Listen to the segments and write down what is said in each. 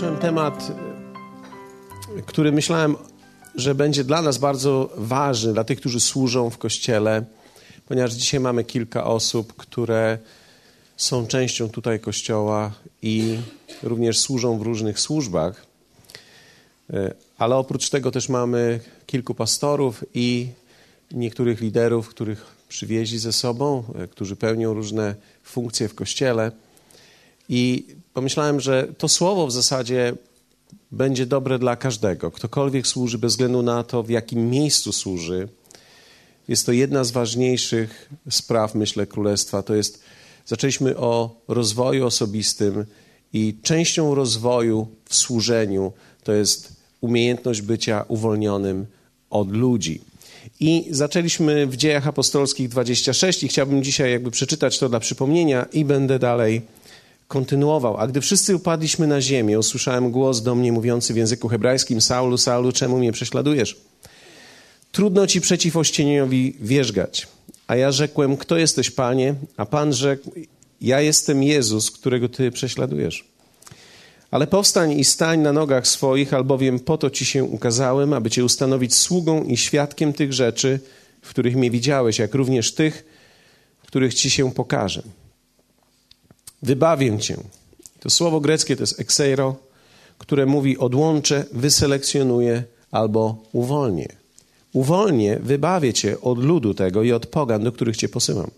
zacząłem temat, który myślałem, że będzie dla nas bardzo ważny, dla tych, którzy służą w kościele, ponieważ dzisiaj mamy kilka osób, które są częścią tutaj kościoła i również służą w różnych służbach. Ale oprócz tego też mamy kilku pastorów i niektórych liderów, których przywieźli ze sobą, którzy pełnią różne funkcje w kościele. I pomyślałem, że to słowo w zasadzie będzie dobre dla każdego. Ktokolwiek służy, bez względu na to, w jakim miejscu służy, jest to jedna z ważniejszych spraw, myślę, królestwa. To jest, zaczęliśmy o rozwoju osobistym i częścią rozwoju w służeniu to jest umiejętność bycia uwolnionym od ludzi. I zaczęliśmy w Dziejach Apostolskich 26 i chciałbym dzisiaj jakby przeczytać to dla przypomnienia i będę dalej kontynuował. A gdy wszyscy upadliśmy na ziemię, usłyszałem głos do mnie mówiący w języku hebrajskim: Saulu, Saulu, czemu mnie prześladujesz? Trudno ci przeciw ościeniowi wierzgać. A ja rzekłem: Kto jesteś, panie? A pan rzekł: Ja jestem Jezus, którego ty prześladujesz. Ale powstań i stań na nogach swoich, albowiem po to ci się ukazałem, aby cię ustanowić sługą i świadkiem tych rzeczy, w których mnie widziałeś, jak również tych, których ci się pokażę. Wybawię cię. To słowo greckie to jest exeiro, które mówi odłączę, wyselekcjonuję albo uwolnię. Uwolnię, wybawię cię od ludu tego i od pogan, do których cię posyłam.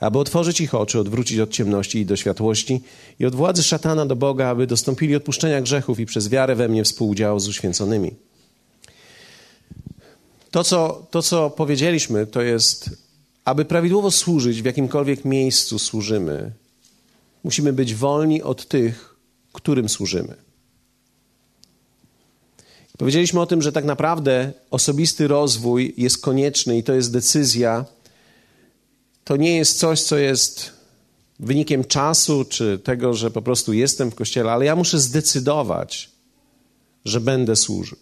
Aby otworzyć ich oczy, odwrócić od ciemności i do światłości i od władzy szatana do Boga, aby dostąpili odpuszczenia grzechów i przez wiarę we mnie współudziału z uświęconymi. To co, to, co powiedzieliśmy, to jest, aby prawidłowo służyć w jakimkolwiek miejscu służymy, Musimy być wolni od tych, którym służymy. Powiedzieliśmy o tym, że tak naprawdę osobisty rozwój jest konieczny i to jest decyzja. To nie jest coś, co jest wynikiem czasu czy tego, że po prostu jestem w kościele, ale ja muszę zdecydować, że będę służył.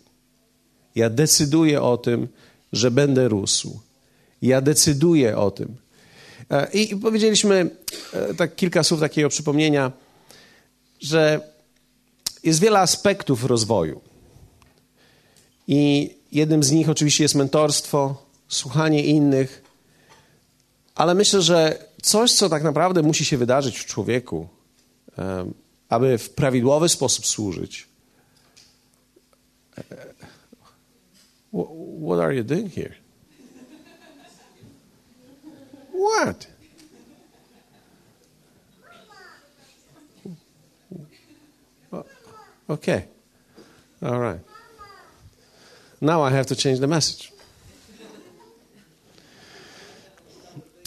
Ja decyduję o tym, że będę rósł. Ja decyduję o tym, E, I powiedzieliśmy e, tak kilka słów takiego przypomnienia, że jest wiele aspektów rozwoju. I jednym z nich oczywiście jest mentorstwo, słuchanie innych, ale myślę, że coś, co tak naprawdę musi się wydarzyć w człowieku, e, aby w prawidłowy sposób służyć. What are you doing here? What? Okay. All right. Now I have to change the message.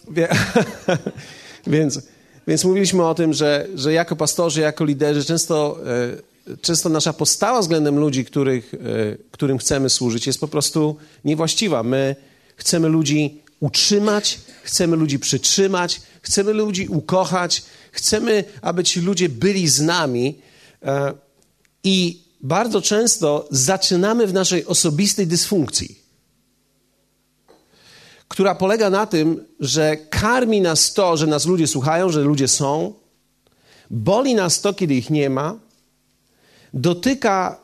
więc, więc mówiliśmy o tym, że, że jako pastorzy, jako liderzy, często, e, często nasza postawa względem ludzi, których, e, którym chcemy służyć, jest po prostu niewłaściwa. My chcemy ludzi utrzymać, chcemy ludzi przytrzymać, chcemy ludzi ukochać, chcemy, aby ci ludzie byli z nami. E, I bardzo często zaczynamy w naszej osobistej dysfunkcji, która polega na tym, że karmi nas to, że nas ludzie słuchają, że ludzie są, boli nas to, kiedy ich nie ma, dotyka,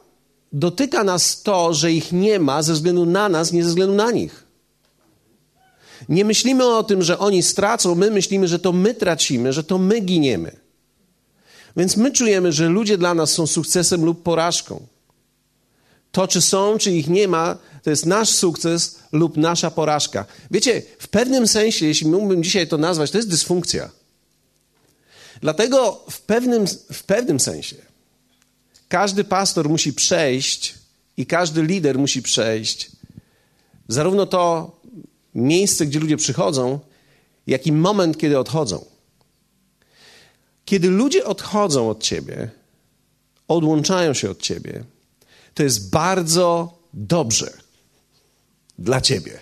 dotyka nas to, że ich nie ma ze względu na nas, nie ze względu na nich. Nie myślimy o tym, że oni stracą, my myślimy, że to my tracimy, że to my giniemy. Więc my czujemy, że ludzie dla nas są sukcesem lub porażką. To, czy są, czy ich nie ma, to jest nasz sukces lub nasza porażka. Wiecie, w pewnym sensie, jeśli mógłbym dzisiaj to nazwać, to jest dysfunkcja. Dlatego w pewnym, w pewnym sensie każdy pastor musi przejść i każdy lider musi przejść zarówno to, miejsce, gdzie ludzie przychodzą, jak i moment, kiedy odchodzą. Kiedy ludzie odchodzą od ciebie, odłączają się od ciebie, to jest bardzo dobrze dla ciebie.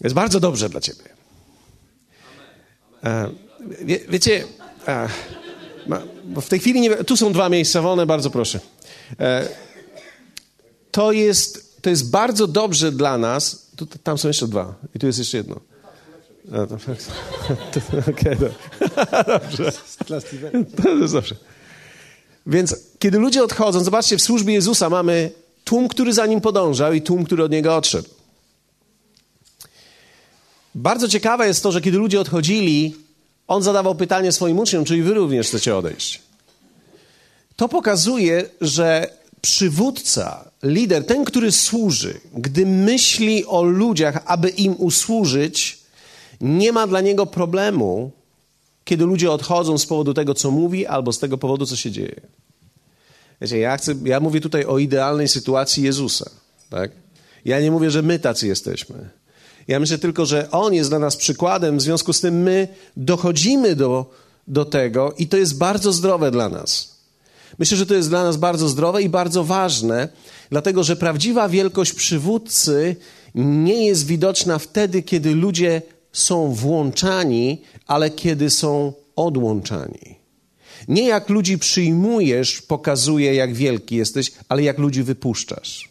Jest bardzo dobrze dla ciebie. E, wie, wiecie, e, w tej chwili nie, tu są dwa miejsca wolne, bardzo proszę. E, to jest to jest bardzo dobrze dla nas. Tu, tam są jeszcze dwa i tu jest jeszcze jedno. Okay, dobrze. To jest dobrze. Więc kiedy ludzie odchodzą, zobaczcie, w służbie Jezusa mamy tłum, który za nim podążał i tłum, który od niego odszedł. Bardzo ciekawe jest to, że kiedy ludzie odchodzili, on zadawał pytanie swoim uczniom, czy wy również chcecie odejść. To pokazuje, że przywódca, lider, ten, który służy, gdy myśli o ludziach, aby im usłużyć, nie ma dla niego problemu, kiedy ludzie odchodzą z powodu tego, co mówi, albo z tego powodu, co się dzieje. Wiecie, ja, chcę, ja mówię tutaj o idealnej sytuacji Jezusa. Tak? Ja nie mówię, że my tacy jesteśmy. Ja myślę tylko, że On jest dla nas przykładem, w związku z tym my dochodzimy do, do tego i to jest bardzo zdrowe dla nas. Myślę, że to jest dla nas bardzo zdrowe i bardzo ważne, dlatego że prawdziwa wielkość przywódcy nie jest widoczna wtedy, kiedy ludzie są włączani, ale kiedy są odłączani. Nie jak ludzi przyjmujesz, pokazuje, jak wielki jesteś, ale jak ludzi wypuszczasz.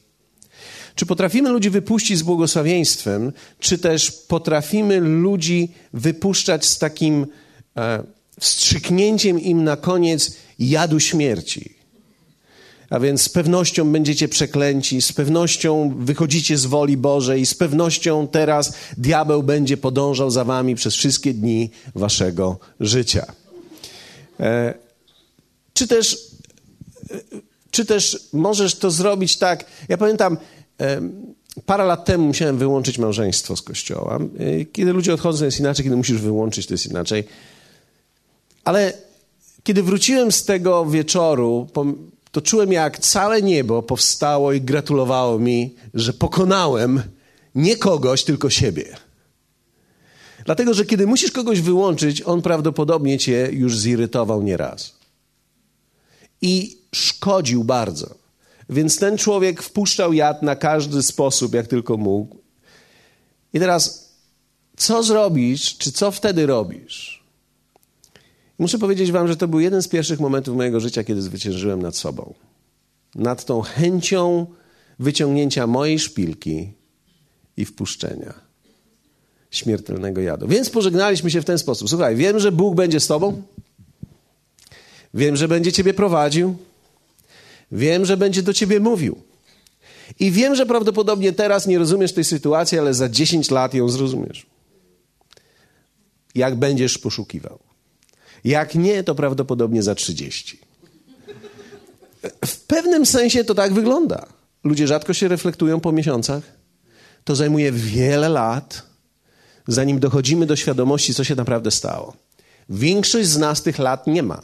Czy potrafimy ludzi wypuścić z błogosławieństwem, czy też potrafimy ludzi wypuszczać z takim e, wstrzyknięciem im na koniec jadu śmierci? A więc z pewnością będziecie przeklęci, z pewnością wychodzicie z woli Bożej, z pewnością teraz diabeł będzie podążał za wami przez wszystkie dni waszego życia. E, czy też, e, czy też możesz to zrobić tak? Ja pamiętam, e, parę lat temu musiałem wyłączyć małżeństwo z kościoła. E, kiedy ludzie odchodzą, jest inaczej, kiedy musisz wyłączyć, to jest inaczej. Ale kiedy wróciłem z tego wieczoru, to czułem, jak całe niebo powstało i gratulowało mi, że pokonałem nie kogoś, tylko siebie. Dlatego, że kiedy musisz kogoś wyłączyć, on prawdopodobnie cię już zirytował nieraz. I szkodził bardzo. Więc ten człowiek wpuszczał jad na każdy sposób, jak tylko mógł. I teraz, co zrobisz, czy co wtedy robisz? Muszę powiedzieć Wam, że to był jeden z pierwszych momentów mojego życia, kiedy zwyciężyłem nad sobą. Nad tą chęcią wyciągnięcia mojej szpilki i wpuszczenia śmiertelnego jadu. Więc pożegnaliśmy się w ten sposób. Słuchaj, wiem, że Bóg będzie z Tobą. Wiem, że będzie Ciebie prowadził. Wiem, że będzie do Ciebie mówił. I wiem, że prawdopodobnie teraz nie rozumiesz tej sytuacji, ale za 10 lat ją zrozumiesz. Jak będziesz poszukiwał. Jak nie, to prawdopodobnie za 30. W pewnym sensie to tak wygląda. Ludzie rzadko się reflektują po miesiącach. To zajmuje wiele lat, zanim dochodzimy do świadomości, co się naprawdę stało. Większość z nas tych lat nie ma,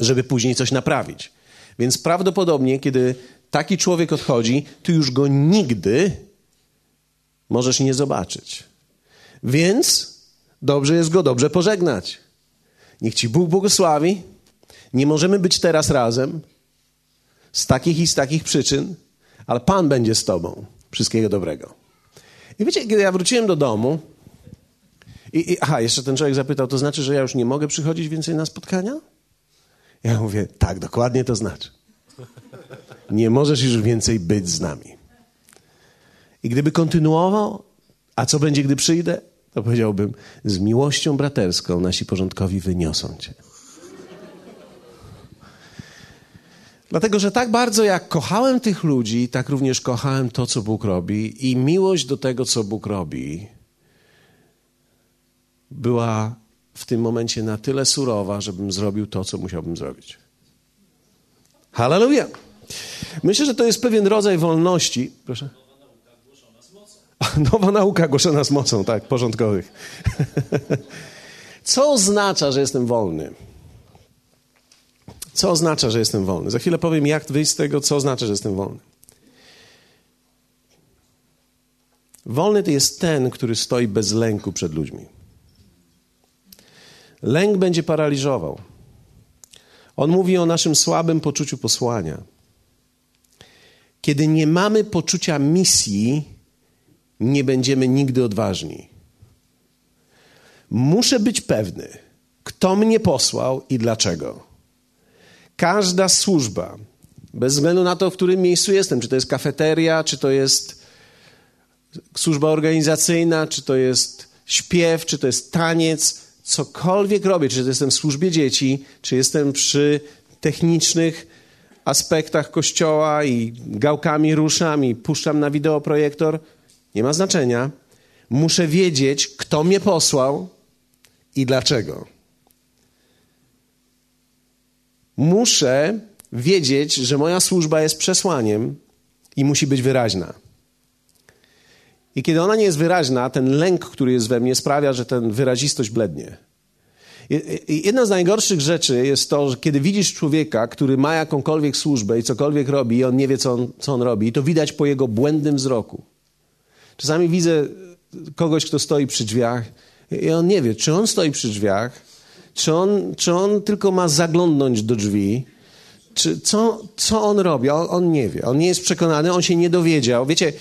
żeby później coś naprawić. Więc prawdopodobnie, kiedy taki człowiek odchodzi, ty już go nigdy możesz nie zobaczyć. Więc dobrze jest go dobrze pożegnać. Niech Ci Bóg błogosławi. Nie możemy być teraz razem z takich i z takich przyczyn, ale Pan będzie z Tobą. Wszystkiego dobrego. I wiecie, kiedy ja wróciłem do domu, i, i aha, jeszcze ten człowiek zapytał, to znaczy, że ja już nie mogę przychodzić więcej na spotkania? Ja mówię, tak, dokładnie to znaczy. Nie możesz już więcej być z nami. I gdyby kontynuował, a co będzie, gdy przyjdę? To powiedziałbym, z miłością braterską nasi porządkowi wyniosą cię. Dlatego, że tak bardzo jak kochałem tych ludzi, tak również kochałem to, co Bóg robi, i miłość do tego, co Bóg robi, była w tym momencie na tyle surowa, żebym zrobił to, co musiałbym zrobić. Hallelujah! Myślę, że to jest pewien rodzaj wolności. Proszę. Nowa nauka głoszona z mocą, tak, porządkowych. Co oznacza, że jestem wolny? Co oznacza, że jestem wolny? Za chwilę powiem, jak wyjść z tego, co oznacza, że jestem wolny. Wolny to jest ten, który stoi bez lęku przed ludźmi. Lęk będzie paraliżował. On mówi o naszym słabym poczuciu posłania. Kiedy nie mamy poczucia misji, nie będziemy nigdy odważni. Muszę być pewny, kto mnie posłał i dlaczego. Każda służba, bez względu na to, w którym miejscu jestem, czy to jest kafeteria, czy to jest służba organizacyjna, czy to jest śpiew, czy to jest taniec, cokolwiek robię, czy jestem w służbie dzieci, czy jestem przy technicznych aspektach kościoła i gałkami ruszam i puszczam na wideoprojektor. Nie ma znaczenia. Muszę wiedzieć, kto mnie posłał i dlaczego. Muszę wiedzieć, że moja służba jest przesłaniem i musi być wyraźna. I kiedy ona nie jest wyraźna, ten lęk, który jest we mnie, sprawia, że ten wyrazistość blednie. Jedna z najgorszych rzeczy jest to, że kiedy widzisz człowieka, który ma jakąkolwiek służbę i cokolwiek robi, i on nie wie, co on, co on robi, to widać po jego błędnym wzroku. Czasami widzę kogoś, kto stoi przy drzwiach, i on nie wie, czy on stoi przy drzwiach, czy on, czy on tylko ma zaglądnąć do drzwi, czy co, co on robi? On, on, nie wie. On nie jest przekonany, on się nie dowiedział. Wiecie,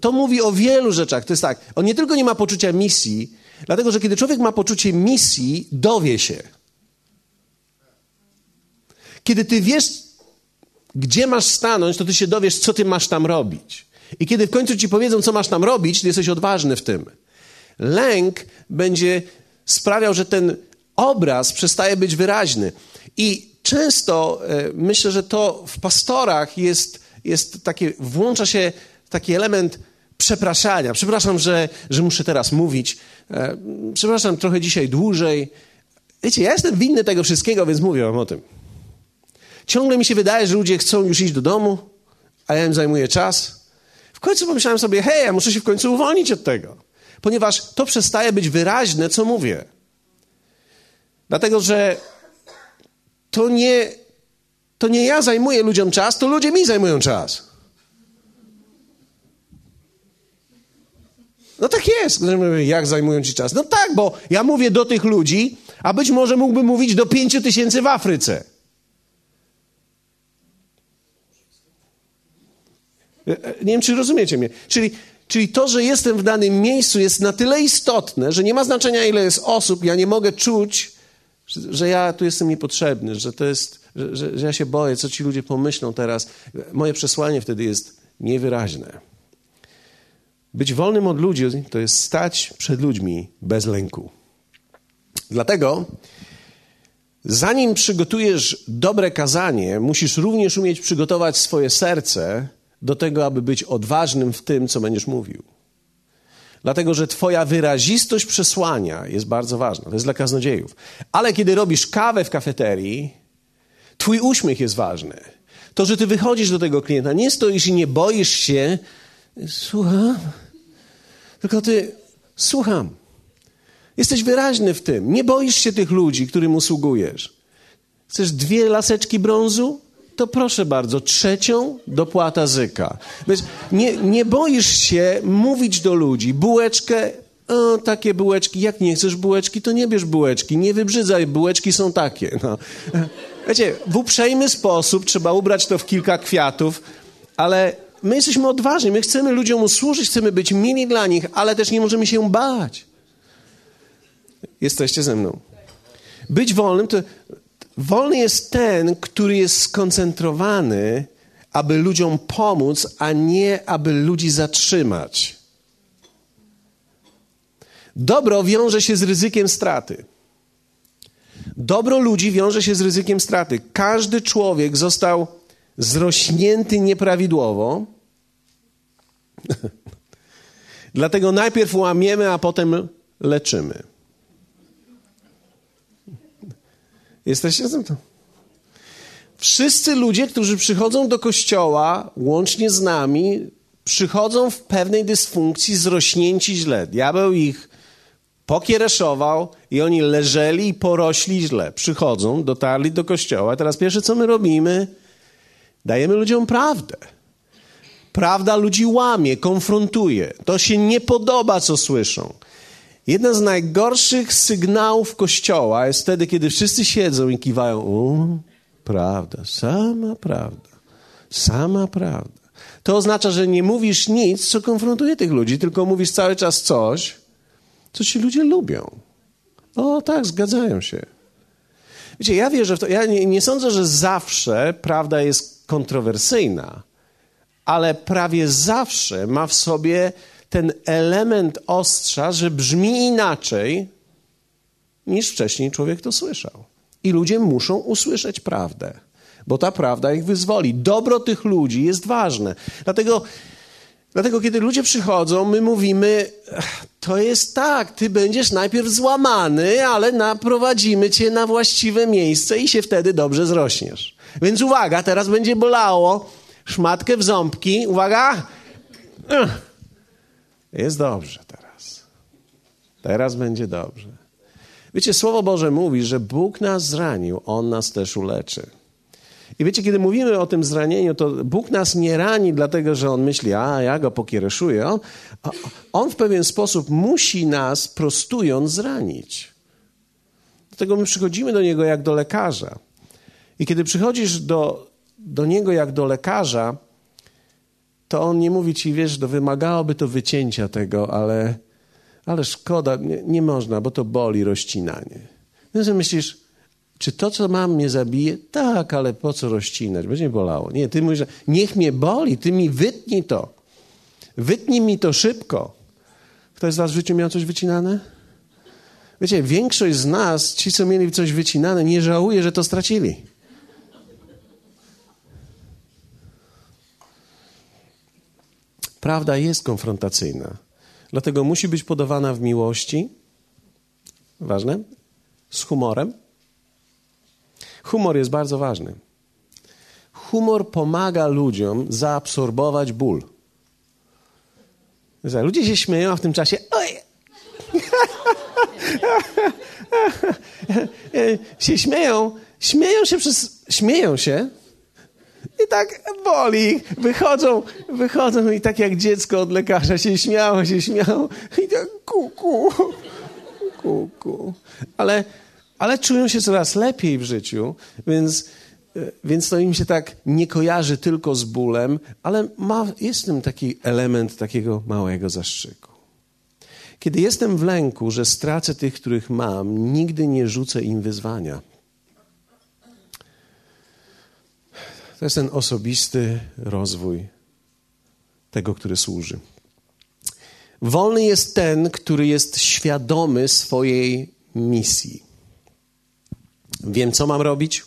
to mówi o wielu rzeczach. To jest tak, on nie tylko nie ma poczucia misji, dlatego że kiedy człowiek ma poczucie misji, dowie się. Kiedy ty wiesz, gdzie masz stanąć, to ty się dowiesz, co ty masz tam robić. I kiedy w końcu ci powiedzą, co masz tam robić, ty jesteś odważny w tym. Lęk będzie sprawiał, że ten obraz przestaje być wyraźny. I często e, myślę, że to w pastorach jest, jest takie, włącza się taki element przepraszania. Przepraszam, że, że muszę teraz mówić. E, przepraszam trochę dzisiaj dłużej. Wiecie, ja jestem winny tego wszystkiego, więc mówię wam o tym. Ciągle mi się wydaje, że ludzie chcą już iść do domu, a ja im zajmuję czas. W końcu pomyślałem sobie, hej, ja muszę się w końcu uwolnić od tego, ponieważ to przestaje być wyraźne, co mówię. Dlatego, że to nie, to nie ja zajmuję ludziom czas, to ludzie mi zajmują czas. No tak jest. Jak zajmują ci czas? No tak, bo ja mówię do tych ludzi, a być może mógłbym mówić do pięciu tysięcy w Afryce. E, e, nie wiem, czy rozumiecie mnie. Czyli, czyli to, że jestem w danym miejscu, jest na tyle istotne, że nie ma znaczenia, ile jest osób. Ja nie mogę czuć, że, że ja tu jestem niepotrzebny, że to jest, że, że, że ja się boję, co ci ludzie pomyślą teraz. Moje przesłanie wtedy jest niewyraźne. Być wolnym od ludzi to jest stać przed ludźmi bez lęku. Dlatego, zanim przygotujesz dobre kazanie, musisz również umieć przygotować swoje serce do tego, aby być odważnym w tym, co będziesz mówił. Dlatego, że Twoja wyrazistość przesłania jest bardzo ważna. To jest dla kaznodziejów. Ale kiedy robisz kawę w kafeterii, Twój uśmiech jest ważny. To, że Ty wychodzisz do tego klienta, nie stoisz i nie boisz się, słucham, tylko Ty, słucham. Jesteś wyraźny w tym. Nie boisz się tych ludzi, którym usługujesz. Chcesz dwie laseczki brązu? To proszę bardzo, trzecią dopłata zyka. Nie, nie boisz się mówić do ludzi, bułeczkę, o, takie bułeczki, jak nie chcesz bułeczki, to nie bierz bułeczki, nie wybrzydzaj, bułeczki są takie. No. Wiecie, w uprzejmy sposób trzeba ubrać to w kilka kwiatów, ale my jesteśmy odważni, my chcemy ludziom usłużyć, chcemy być mili dla nich, ale też nie możemy się bać. Jesteście ze mną. Być wolnym to Wolny jest ten, który jest skoncentrowany, aby ludziom pomóc, a nie aby ludzi zatrzymać. Dobro wiąże się z ryzykiem straty. Dobro ludzi wiąże się z ryzykiem straty. Każdy człowiek został zrośnięty nieprawidłowo. Dlatego najpierw łamiemy, a potem leczymy. Jesteście z tym? Wszyscy ludzie, którzy przychodzą do kościoła, łącznie z nami, przychodzą w pewnej dysfunkcji, zrośnięci źle. Diabeł ich pokiereszował i oni leżeli i porośli źle. Przychodzą, dotarli do kościoła. Teraz pierwsze, co my robimy, dajemy ludziom prawdę. Prawda ludzi łamie, konfrontuje. To się nie podoba, co słyszą. Jeden z najgorszych sygnałów Kościoła jest wtedy, kiedy wszyscy siedzą i kiwają. O, prawda, sama prawda, sama prawda. To oznacza, że nie mówisz nic, co konfrontuje tych ludzi, tylko mówisz cały czas coś, co ci ludzie lubią. O, tak, zgadzają się. Wiecie, ja wierzę w to. Ja nie, nie sądzę, że zawsze prawda jest kontrowersyjna, ale prawie zawsze ma w sobie ten element ostrza, że brzmi inaczej niż wcześniej człowiek to słyszał. I ludzie muszą usłyszeć prawdę, bo ta prawda ich wyzwoli. Dobro tych ludzi jest ważne. Dlatego, dlatego kiedy ludzie przychodzą, my mówimy: To jest tak, ty będziesz najpierw złamany, ale naprowadzimy cię na właściwe miejsce i się wtedy dobrze zrośniesz. Więc uwaga, teraz będzie bolało. Szmatkę w ząbki. Uwaga. Jest dobrze teraz. Teraz będzie dobrze. Wiecie, Słowo Boże mówi, że Bóg nas zranił, On nas też uleczy. I wiecie, kiedy mówimy o tym zranieniu, to Bóg nas nie rani, dlatego że On myśli, a ja go pokiereszuję. On, on w pewien sposób musi nas, prostując, zranić. Dlatego my przychodzimy do Niego jak do lekarza. I kiedy przychodzisz do, do Niego jak do lekarza, to On nie mówi ci, wiesz, to wymagałoby to wycięcia tego, ale ale szkoda, nie, nie można, bo to boli rozcinanie. Więc myślisz, czy to, co mam, mnie zabije? Tak, ale po co rozcinać? Będzie bolało. Nie, ty mówisz, niech mnie boli, ty mi wytnij to. Wytnij mi to szybko. Ktoś z was w życiu miał coś wycinane? Wiecie, większość z nas, ci, co mieli coś wycinane, nie żałuje, że to stracili. Prawda jest konfrontacyjna. Dlatego musi być podawana w miłości, ważne, z humorem. Humor jest bardzo ważny. Humor pomaga ludziom zaabsorbować ból. Ludzie się śmieją, a w tym czasie oj, się śmieją, śmieją się przez, śmieją się, i tak boli. Wychodzą, wychodzą i tak jak dziecko od lekarza się śmiało, się śmiało. I tak kuku, kuku. Ku. Ale, ale czują się coraz lepiej w życiu, więc, więc to im się tak nie kojarzy tylko z bólem, ale ma, jest w tym taki element takiego małego zastrzyku. Kiedy jestem w lęku, że stracę tych, których mam, nigdy nie rzucę im wyzwania. To jest ten osobisty rozwój tego, który służy. Wolny jest ten, który jest świadomy swojej misji. Wiem, co mam robić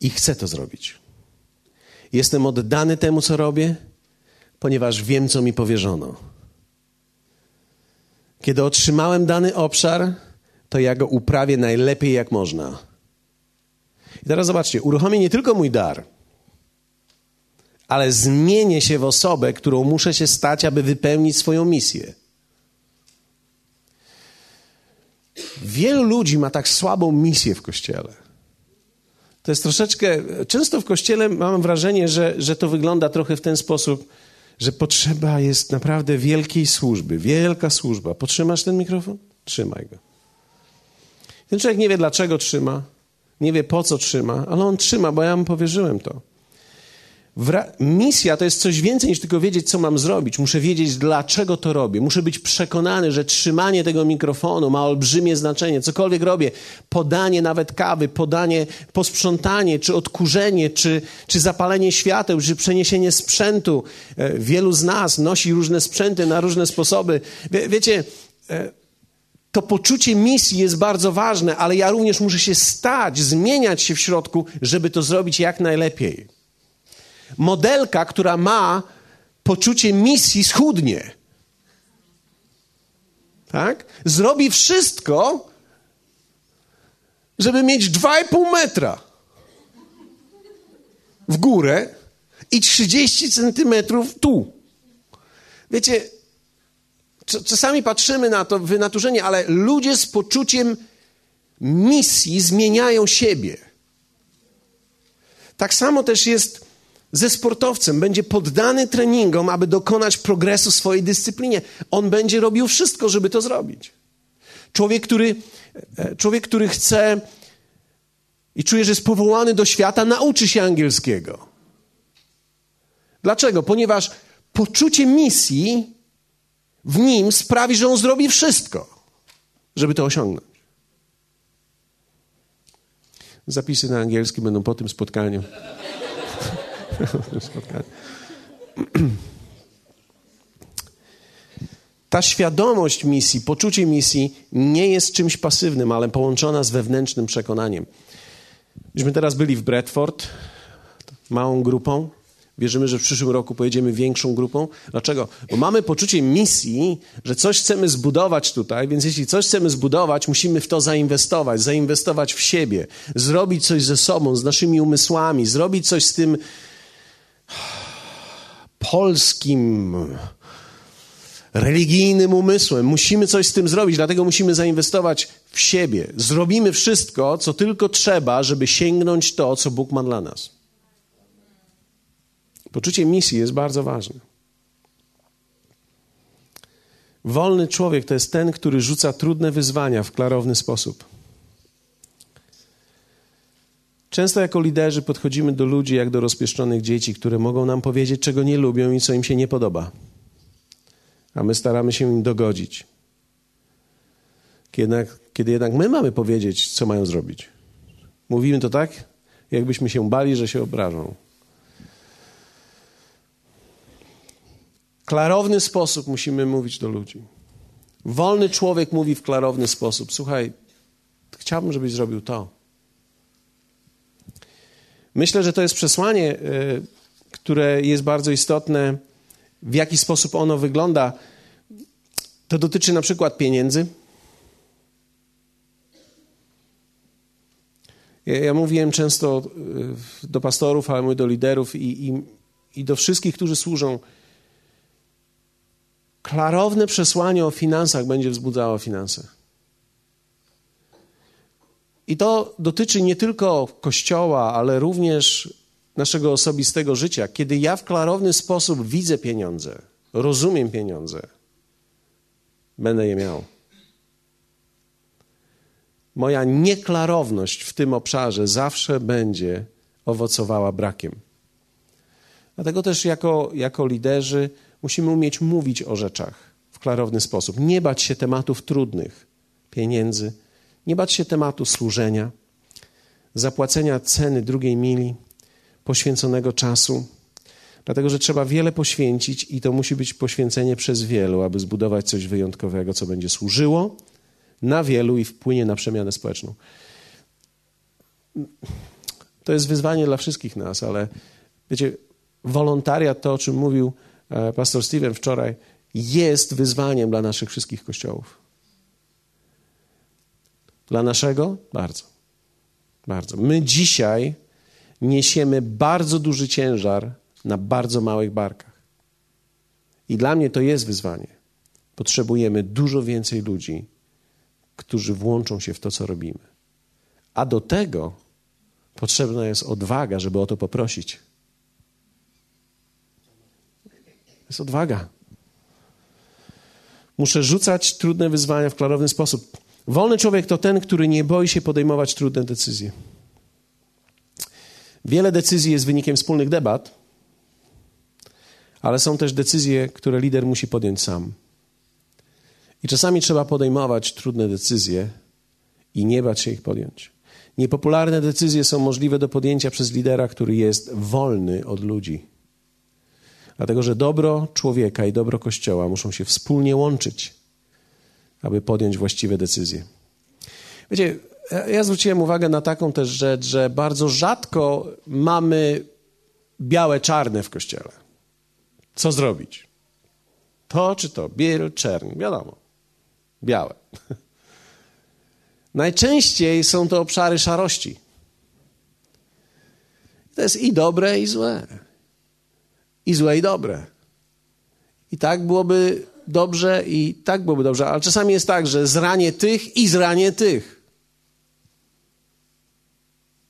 i chcę to zrobić. Jestem oddany temu, co robię, ponieważ wiem, co mi powierzono. Kiedy otrzymałem dany obszar, to ja go uprawię najlepiej, jak można i teraz zobaczcie, uruchomię nie tylko mój dar, ale zmienię się w osobę, którą muszę się stać, aby wypełnić swoją misję. Wielu ludzi ma tak słabą misję w kościele. To jest troszeczkę. Często w kościele mam wrażenie, że, że to wygląda trochę w ten sposób, że potrzeba jest naprawdę wielkiej służby. Wielka służba. Potrzymasz ten mikrofon? Trzymaj go. Ten człowiek nie wie, dlaczego trzyma, nie wie po co trzyma, ale on trzyma, bo ja mu powierzyłem to. Misja to jest coś więcej niż tylko wiedzieć, co mam zrobić. Muszę wiedzieć, dlaczego to robię. Muszę być przekonany, że trzymanie tego mikrofonu ma olbrzymie znaczenie. Cokolwiek robię, podanie nawet kawy, podanie, posprzątanie, czy odkurzenie, czy, czy zapalenie świateł, czy przeniesienie sprzętu. E, wielu z nas nosi różne sprzęty na różne sposoby. Wie, wiecie, e, to poczucie misji jest bardzo ważne, ale ja również muszę się stać, zmieniać się w środku, żeby to zrobić jak najlepiej. Modelka, która ma poczucie misji, schudnie. Tak? Zrobi wszystko, żeby mieć 2,5 metra w górę i 30 centymetrów tu. Wiecie, Czasami patrzymy na to wynaturzenie, ale ludzie z poczuciem misji zmieniają siebie. Tak samo też jest ze sportowcem. Będzie poddany treningom, aby dokonać progresu w swojej dyscyplinie. On będzie robił wszystko, żeby to zrobić. Człowiek, który, e, człowiek, który chce i czuje, że jest powołany do świata, nauczy się angielskiego. Dlaczego? Ponieważ poczucie misji w nim sprawi, że on zrobi wszystko, żeby to osiągnąć. Zapisy na angielski będą po tym spotkaniu. Ta świadomość misji, poczucie misji nie jest czymś pasywnym, ale połączona z wewnętrznym przekonaniem. Myśmy teraz byli w Bradford, małą grupą. Wierzymy, że w przyszłym roku pojedziemy większą grupą. Dlaczego? Bo mamy poczucie misji, że coś chcemy zbudować tutaj, więc jeśli coś chcemy zbudować, musimy w to zainwestować, zainwestować w siebie, zrobić coś ze sobą, z naszymi umysłami, zrobić coś z tym polskim, religijnym umysłem. Musimy coś z tym zrobić, dlatego musimy zainwestować w siebie. Zrobimy wszystko, co tylko trzeba, żeby sięgnąć to, co Bóg ma dla nas. Poczucie misji jest bardzo ważne. Wolny człowiek to jest ten, który rzuca trudne wyzwania w klarowny sposób. Często jako liderzy podchodzimy do ludzi jak do rozpieszczonych dzieci, które mogą nam powiedzieć, czego nie lubią i co im się nie podoba. A my staramy się im dogodzić. Kiedy jednak, kiedy jednak my mamy powiedzieć, co mają zrobić. Mówimy to tak, jakbyśmy się bali, że się obrażą. Klarowny sposób musimy mówić do ludzi. Wolny człowiek mówi w klarowny sposób: Słuchaj, chciałbym, żebyś zrobił to. Myślę, że to jest przesłanie, e, które jest bardzo istotne. W jaki sposób ono wygląda? To dotyczy na przykład pieniędzy. Ja, mówiłem często e, do pastorów, ale mówię do liderów i, i, i do wszystkich, którzy służą klarowne przesłanie o finansach będzie wzbudzało finanse. I to dotyczy nie tylko Kościoła, ale również naszego osobistego życia. Kiedy ja w klarowny sposób widzę pieniądze, rozumiem pieniądze, będę je miał. Moja nieklarowność w tym obszarze zawsze będzie owocowała brakiem. Dlatego też jako, jako liderzy Musimy umieć mówić o rzeczach w klarowny sposób. Nie bać się tematów trudnych, pieniędzy, nie bać się tematu służenia, zapłacenia ceny drugiej mili, poświęconego czasu. Dlatego, że trzeba wiele poświęcić i to musi być poświęcenie przez wielu, aby zbudować coś wyjątkowego, co będzie służyło na wielu i wpłynie na przemianę społeczną. To jest wyzwanie dla wszystkich nas, ale wiecie, wolontariat, to o czym mówił pastor Steven wczoraj, jest wyzwaniem dla naszych wszystkich kościołów. Dla naszego? Bardzo. Bardzo. My dzisiaj niesiemy bardzo duży ciężar na bardzo małych barkach. I dla mnie to jest wyzwanie. Potrzebujemy dużo więcej ludzi, którzy włączą się w to, co robimy. A do tego potrzebna jest odwaga, żeby o to poprosić jest odwaga. Muszę rzucać trudne wyzwania w klarowny sposób. Wolny człowiek to ten, który nie boi się podejmować trudne decyzje. Wiele decyzji jest wynikiem wspólnych debat, ale są też decyzje, które lider musi podjąć sam. I czasami trzeba podejmować trudne decyzje i nie bać się ich podjąć. Niepopularne decyzje są możliwe do podjęcia przez lidera, który jest wolny od ludzi. Dlatego, że dobro człowieka i dobro Kościoła muszą się wspólnie łączyć, aby podjąć właściwe decyzje. Wiecie, ja zwróciłem uwagę na taką też rzecz, że bardzo rzadko mamy białe, czarne w Kościele. Co zrobić? To czy to? Biel, czern, wiadomo. Białe. Najczęściej są to obszary szarości. To jest i dobre, i złe i złe, i dobre. I tak byłoby dobrze, i tak byłoby dobrze. Ale czasami jest tak, że zranię tych i zranię tych.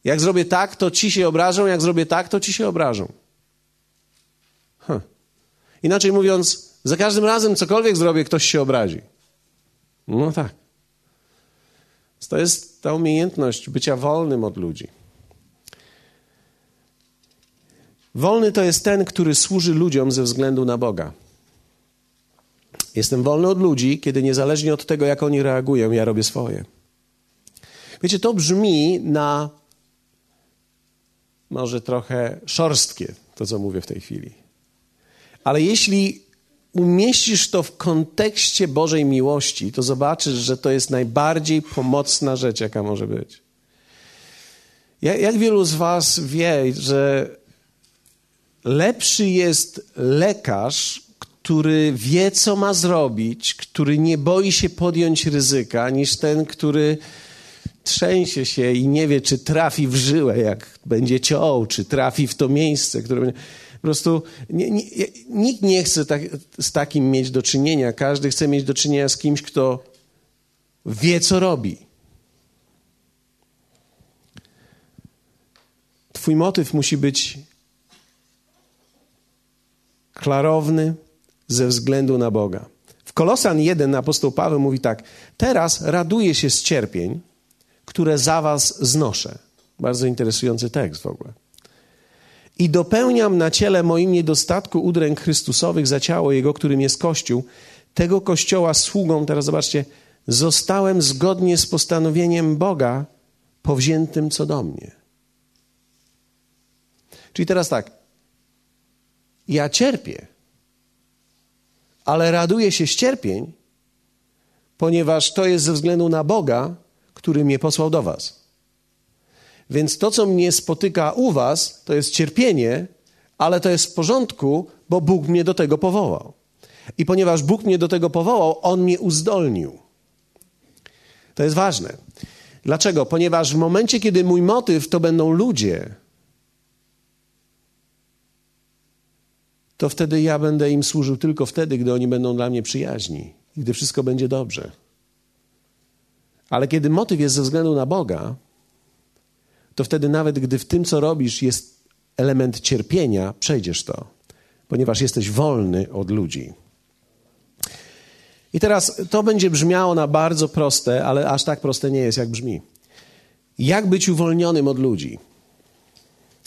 Jak zrobię tak, to ci się obrażą, jak zrobię tak, to ci się obrażą. Huh. Inaczej mówiąc, za każdym razem cokolwiek zrobię, ktoś się obrazi. No tak. To jest ta umiejętność bycia wolnym od ludzi. Wolny to jest ten, który służy ludziom ze względu na Boga. Jestem wolny od ludzi, kiedy niezależnie od tego, jak oni reagują, ja robię swoje. Wiecie, to brzmi na może trochę szorstkie, to co mówię w tej chwili. Ale jeśli umieścisz to w kontekście Bożej miłości, to zobaczysz, że to jest najbardziej pomocna rzecz, jaka może być. Jak, wielu z Was wie, że lepszy jest lekarz, który wie, co ma zrobić, który nie boi się podjąć ryzyka, niż ten, który trzęsie się i nie wie, czy trafi w żyłę, jak będzie ciął, czy trafi w to miejsce, które będzie. Po prostu nie, nie, nikt nie chce tak, z takim mieć do czynienia. Każdy chce mieć do czynienia z kimś, kto wie, co robi. Twój motyw musi być klarowny ze względu na Boga. W Kolosan 1 apostoł Paweł mówi tak: Teraz raduję się z cierpień, które za was znoszę. Bardzo interesujący tekst w ogóle. I dopełniam na ciele moim niedostatku udręk Chrystusowych za ciało Jego, którym jest Kościół. Tego Kościoła sługą, teraz zobaczcie, zostałem zgodnie z postanowieniem Boga powziętym co do mnie. Czyli teraz tak, ja cierpię, ale raduję się z cierpień, ponieważ to jest ze względu na Boga, który mnie posłał do Was. Więc to, co mnie spotyka u Was, to jest cierpienie, ale to jest w porządku, bo Bóg mnie do tego powołał. I ponieważ Bóg mnie do tego powołał, On mnie uzdolnił. To jest ważne. Dlaczego? Ponieważ w momencie, kiedy mój motyw to będą ludzie, to wtedy ja będę im służył tylko wtedy, gdy oni będą dla mnie przyjaźni gdy wszystko będzie dobrze. Ale kiedy motyw jest ze względu na Boga, to wtedy nawet gdy w tym, co robisz, jest element cierpienia, przejdziesz to, ponieważ jesteś wolny od ludzi. I teraz to będzie brzmiało na bardzo proste, ale aż tak proste nie jest, jak brzmi. Jak być uwolnionym od ludzi?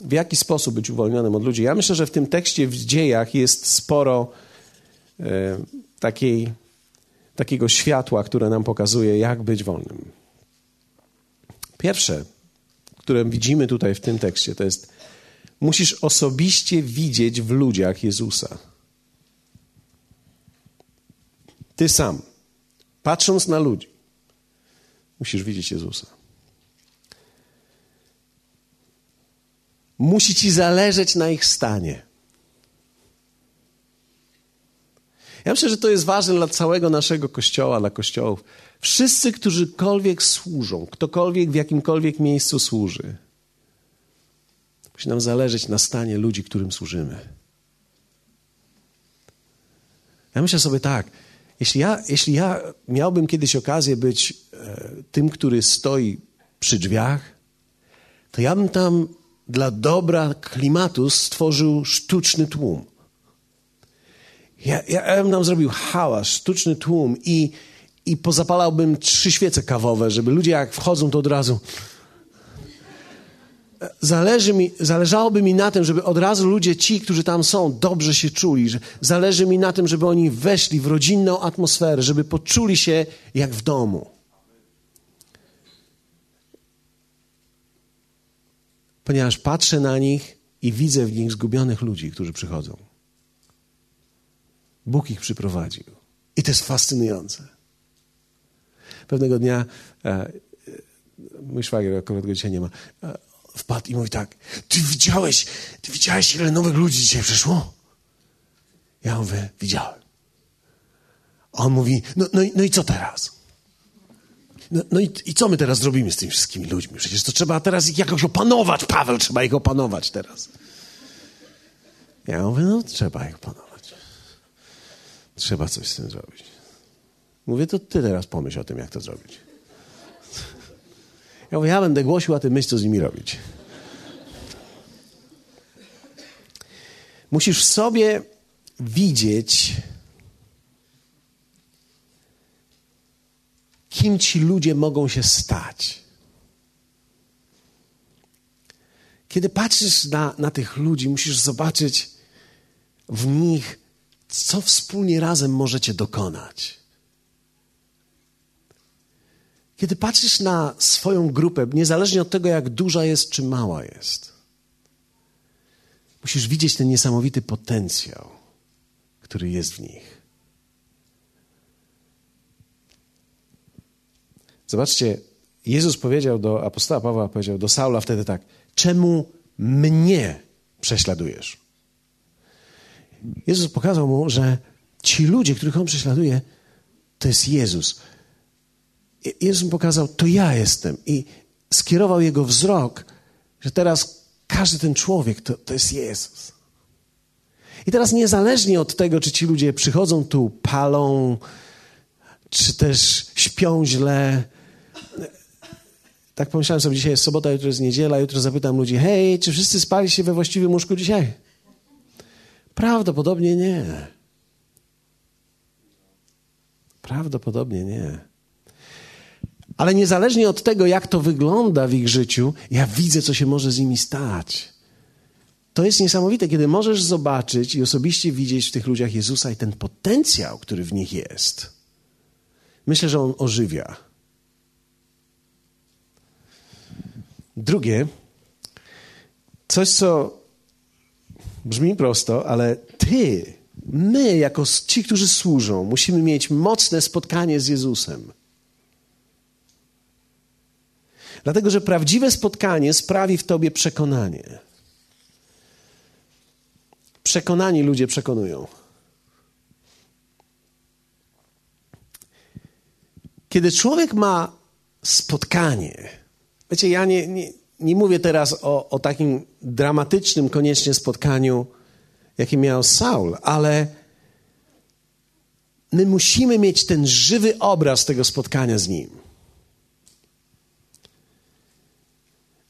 W jaki sposób być uwolnionym od ludzi? Ja myślę, że w tym tekście w dziejach jest sporo e, takiej takiego światła, które nam pokazuje, jak być wolnym. Pierwsze, które widzimy tutaj w tym tekście, to jest: musisz osobiście widzieć w ludziach Jezusa. Ty sam, patrząc na ludzi, musisz widzieć Jezusa. Musi ci zależeć na ich stanie. Ja myślę, że to jest ważne dla całego naszego kościoła, dla kościołów. Wszyscy, którzykolwiek służą, ktokolwiek w jakimkolwiek miejscu służy, musi nam zależeć na stanie ludzi, którym służymy. Ja myślę sobie tak, jeśli ja, jeśli ja miałbym kiedyś okazję być e, tym, który stoi przy drzwiach, to ja bym tam dla dobra klimatu stworzył sztuczny tłum. Ja, ja, ja bym tam zrobił hałas, sztuczny tłum i, i pozapalałbym trzy świece kawowe, żeby ludzie jak wchodzą, to od razu... Zależy mi, zależałoby mi na tym, żeby od razu ludzie, ci, którzy tam są, dobrze się czuli. Że zależy mi na tym, żeby oni weszli w rodzinną atmosferę, żeby poczuli się jak w domu. Ponieważ patrzę na nich i widzę w nich zgubionych ludzi, którzy przychodzą. Bóg ich przyprowadził. I to jest fascynujące. Pewnego dnia e, e, mój szwagier, akurat go dzisiaj nie ma, e, wpadł i mówi tak, ty widziałeś, ty widziałeś, ile nowych ludzi dzisiaj przyszło? Ja mówię, widziałem. A on mówi, no, no, no i co teraz? No, no i, i, co my teraz zrobimy z tymi wszystkimi ludźmi? Przecież to trzeba teraz ich jakoś opanować, Paweł, trzeba ich opanować teraz. Ja mówię, no trzeba ich opanować. Trzeba coś z tym zrobić. Mówię, to ty teraz pomyśl o tym, jak to zrobić. Ja mówię, ja będę głosił, a ty myśl, co z nimi robić. Musisz w sobie widzieć, kim ci ludzie mogą się stać. Kiedy patrzysz na, na tych ludzi, musisz zobaczyć w nich co wspólnie razem możecie dokonać. Kiedy patrzysz na swoją grupę, niezależnie od tego, jak duża jest czy mała jest, musisz widzieć ten niesamowity potencjał, który jest w nich. Zobaczcie, Jezus powiedział do apostoła Pawła, powiedział do Saula wtedy tak: Czemu mnie prześladujesz? Jezus pokazał mu, że ci ludzie, których on prześladuje, to jest Jezus. Jezus mu pokazał, to ja jestem. I skierował jego wzrok, że teraz każdy ten człowiek to, to jest Jezus. I teraz niezależnie od tego, czy ci ludzie przychodzą tu, palą, czy też śpią źle, tak pomyślałem sobie, dzisiaj jest sobota, jutro jest niedziela, jutro zapytam ludzi, hej, czy wszyscy spali się we właściwym łóżku dzisiaj? Prawdopodobnie nie. Prawdopodobnie nie. Ale niezależnie od tego, jak to wygląda w ich życiu, ja widzę, co się może z nimi stać. To jest niesamowite, kiedy możesz zobaczyć i osobiście widzieć w tych ludziach Jezusa i ten potencjał, który w nich jest. Myślę, że on ożywia. Drugie, coś, co brzmi prosto, ale ty, my, jako ci, którzy służą, musimy mieć mocne spotkanie z Jezusem. Dlatego, że prawdziwe spotkanie sprawi w tobie przekonanie. Przekonani ludzie przekonują. Kiedy człowiek ma spotkanie, wiecie, ja nie, nie, nie mówię teraz o, o takim dramatycznym koniecznie spotkaniu, jakie miał Saul, ale my musimy mieć ten żywy obraz tego spotkania z nim.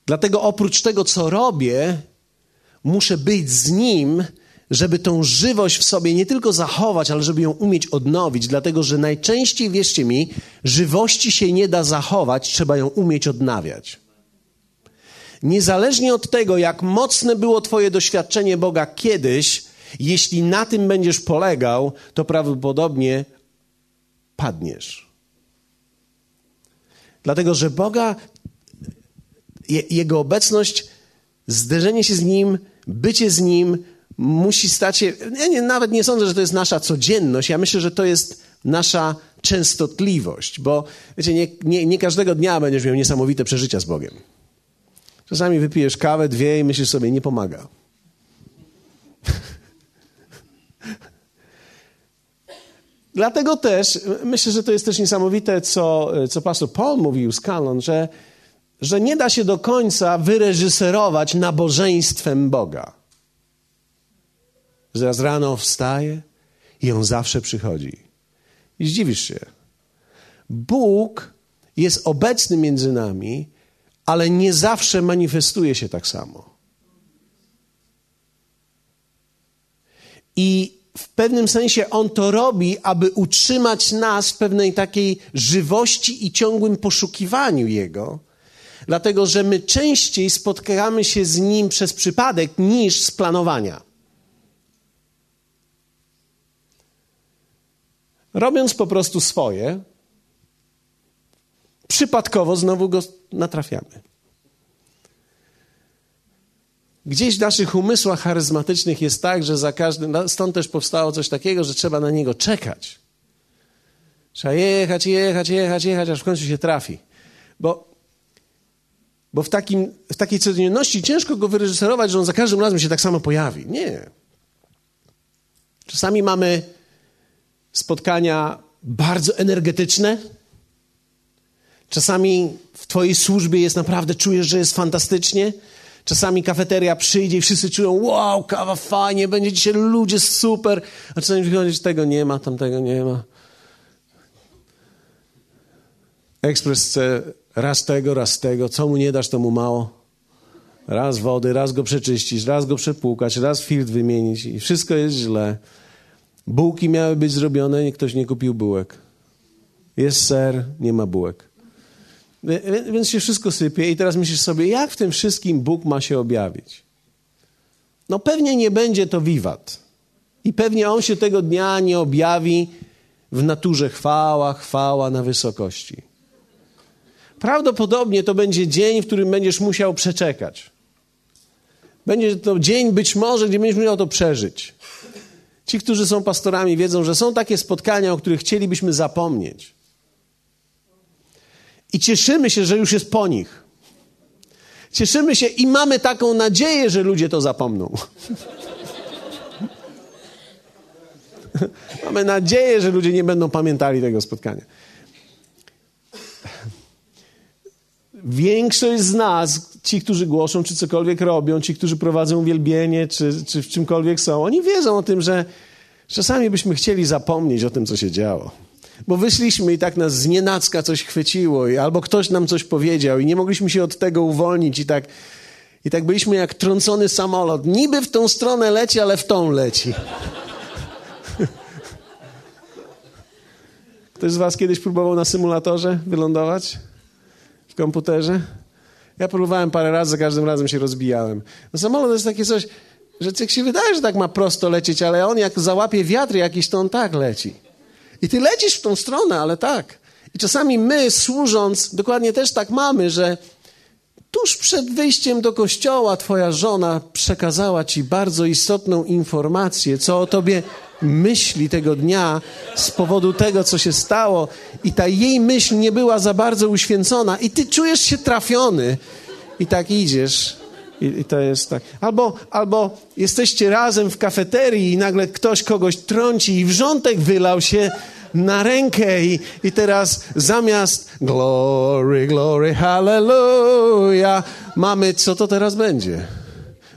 Dlatego oprócz tego, co robię, muszę być z nim, żeby tą żywość w sobie nie tylko zachować, ale żeby ją umieć odnowić. Dlatego, że najczęściej, wierzcie mi, żywości się nie da zachować, trzeba ją umieć odnawiać. Niezależnie od tego, jak mocne było Twoje doświadczenie Boga kiedyś, jeśli na tym będziesz polegał, to prawdopodobnie padniesz. Dlatego, że Boga, Jego obecność, zderzenie się z Nim, bycie z Nim musi stać się. Nie, nawet nie sądzę, że to jest nasza codzienność. Ja myślę, że to jest nasza częstotliwość, bo wiecie, nie, nie, nie każdego dnia będziesz miał niesamowite przeżycia z Bogiem. Czasami wypijesz kawę, dwie i myślisz sobie, nie pomaga. Dlatego też myślę, że to jest też niesamowite, co, co pastor Paul mówił z Kalon, że, że nie da się do końca wyreżyserować nabożeństwem Boga. Zaraz rano wstaje i on zawsze przychodzi. I zdziwisz się. Bóg jest obecny między nami, ale nie zawsze manifestuje się tak samo. I w pewnym sensie on to robi, aby utrzymać nas w pewnej takiej żywości i ciągłym poszukiwaniu Jego, dlatego że my częściej spotkamy się z Nim przez przypadek niż z planowania. Robiąc po prostu swoje, przypadkowo znowu go natrafiamy. Gdzieś w naszych umysłach charyzmatycznych jest tak, że za każdym, stąd też powstało coś takiego, że trzeba na niego czekać. Trzeba jechać, jechać, jechać, jechać, aż w końcu się trafi. Bo, bo w, takim, w takiej codzienności ciężko go wyreżyserować, że on za każdym razem się tak samo pojawi. Nie. Czasami mamy spotkania bardzo energetyczne, Czasami w Twojej służbie jest naprawdę, czujesz, że jest fantastycznie. Czasami kafeteria przyjdzie i wszyscy czują, wow, kawa fajnie, będzie dzisiaj ludzie super. A czasami wychodzi, że tego nie ma, tamtego nie ma. Ekspres chce raz tego, raz tego. Co mu nie dasz, to mu mało. Raz wody, raz go przeczyścić, raz go przepłukać, raz filtr wymienić i wszystko jest źle. Bułki miały być zrobione, ktoś nie kupił bułek. Jest ser, nie ma bułek. Więc się wszystko sypie i teraz myślisz sobie, jak w tym wszystkim Bóg ma się objawić? No pewnie nie będzie to wiwat. I pewnie On się tego dnia nie objawi w naturze chwała, chwała na wysokości. Prawdopodobnie to będzie dzień, w którym będziesz musiał przeczekać. Będzie to dzień być może, gdzie będziesz musiał to przeżyć. Ci, którzy są pastorami, wiedzą, że są takie spotkania, o których chcielibyśmy zapomnieć. I cieszymy się, że już jest po nich. Cieszymy się i mamy taką nadzieję, że ludzie to zapomną. mamy nadzieję, że ludzie nie będą pamiętali tego spotkania. Większość z nas, ci, którzy głoszą, czy cokolwiek robią, ci, którzy prowadzą uwielbienie, czy, czy w czymkolwiek są, oni wiedzą o tym, że czasami byśmy chcieli zapomnieć o tym, co się działo. Bo wyszliśmy i tak nas znienacka coś chwyciło, i albo ktoś nam coś powiedział, i nie mogliśmy się od tego uwolnić, i tak, i tak byliśmy jak trącony samolot. Niby w tą stronę leci, ale w tą leci. Ktoś z Was kiedyś próbował na symulatorze wylądować? W komputerze? Ja próbowałem parę razy, za każdym razem się rozbijałem. No samolot to jest takie coś, że jak się wydaje, że tak ma prosto lecieć, ale on jak załapie wiatr jakiś, to on tak leci. I ty lecisz w tą stronę, ale tak. I czasami my, służąc, dokładnie też tak mamy, że tuż przed wyjściem do kościoła twoja żona przekazała ci bardzo istotną informację, co o tobie myśli tego dnia z powodu tego, co się stało, i ta jej myśl nie była za bardzo uświęcona, i ty czujesz się trafiony, i tak idziesz. I, I, to jest tak. Albo, albo jesteście razem w kafeterii i nagle ktoś kogoś trąci i wrzątek wylał się na rękę i, i teraz zamiast glory, glory, hallelujah mamy, co to teraz będzie?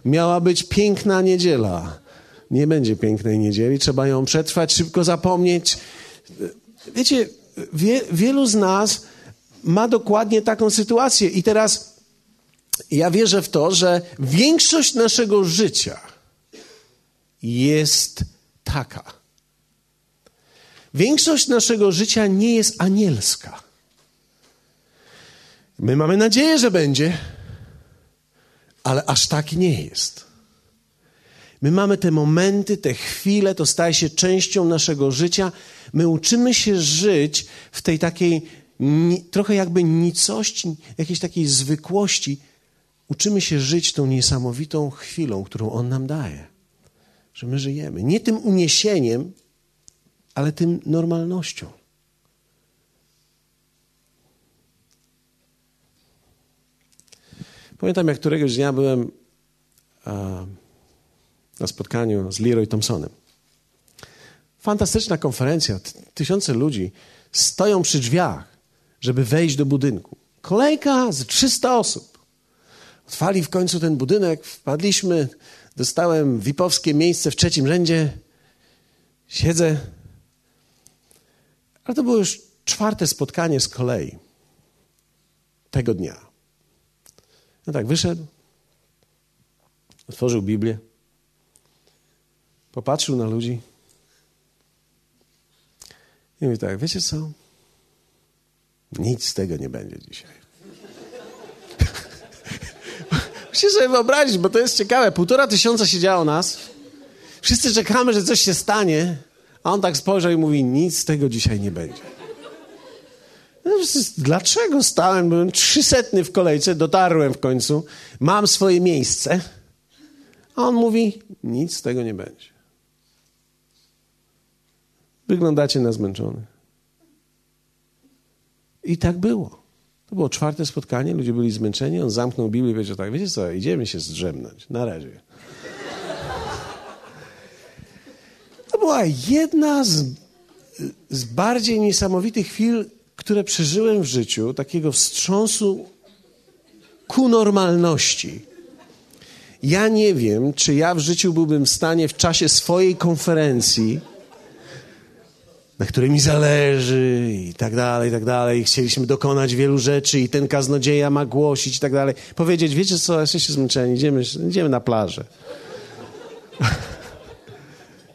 Miała być piękna niedziela. Nie będzie pięknej niedzieli, trzeba ją przetrwać, szybko zapomnieć. Wiecie, wie, wielu z nas ma dokładnie taką sytuację i teraz ja wierzę w to, że większość naszego życia jest taka. Większość naszego życia nie jest anielska. My mamy nadzieję, że będzie, ale aż tak nie jest. My mamy te momenty, te chwile, to staje się częścią naszego życia. My uczymy się żyć w tej takiej trochę jakby nicości, jakiejś takiej zwykłości, uczymy się żyć tą niesamowitą chwilą, którą On nam daje. Że my żyjemy. Nie tym uniesieniem, ale tym normalnością. Pamiętam, jak któregoś dnia byłem na spotkaniu z Leroy Thompsonem. Fantastyczna konferencja. Tysiące ludzi stoją przy drzwiach, żeby wejść do budynku. Kolejka z 300 osób. Otwali w końcu ten budynek, wpadliśmy, dostałem VIP-owskie miejsce w trzecim rzędzie. Siedzę. Ale to było już czwarte spotkanie z kolei tego dnia. No tak, wyszedł, otworzył Biblię, popatrzył na ludzi i mówi tak, wiecie co? Nic z tego nie będzie dzisiaj. Musicie sobie wyobrazić, bo to jest ciekawe. Półtora tysiąca siedziało nas. Wszyscy czekamy, że coś się stanie. A on tak spojrzał i mówi, nic z tego dzisiaj nie będzie. No, dlaczego stałem? Byłem trzysetny w kolejce, dotarłem w końcu, mam swoje miejsce. A on mówi, nic z tego nie będzie. Wyglądacie na zmęczony. I tak było. To było czwarte spotkanie, ludzie byli zmęczeni, on zamknął Biblię i powiedział tak, wiecie co, idziemy się zdrzemnąć, na razie. To była jedna z, z bardziej niesamowitych chwil, które przeżyłem w życiu, takiego wstrząsu ku normalności. Ja nie wiem, czy ja w życiu byłbym w stanie w czasie swojej konferencji na której mi zależy i tak dalej, i tak dalej. Chcieliśmy dokonać wielu rzeczy i ten kaznodzieja ma głosić i tak dalej. Powiedzieć, wiecie co, jesteście zmęczeni, idziemy, idziemy na plażę.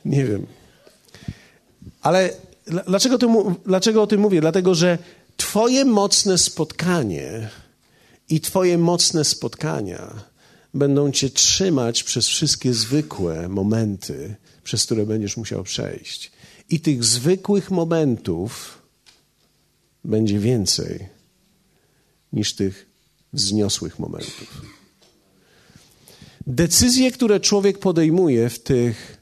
Nie wiem. Ale dlaczego, to, dlaczego o tym mówię? Dlatego, że twoje mocne spotkanie i twoje mocne spotkania będą cię trzymać przez wszystkie zwykłe momenty, przez które będziesz musiał przejść. I tych zwykłych momentów będzie więcej niż tych wzniosłych momentów. Decyzje, które człowiek podejmuje w tych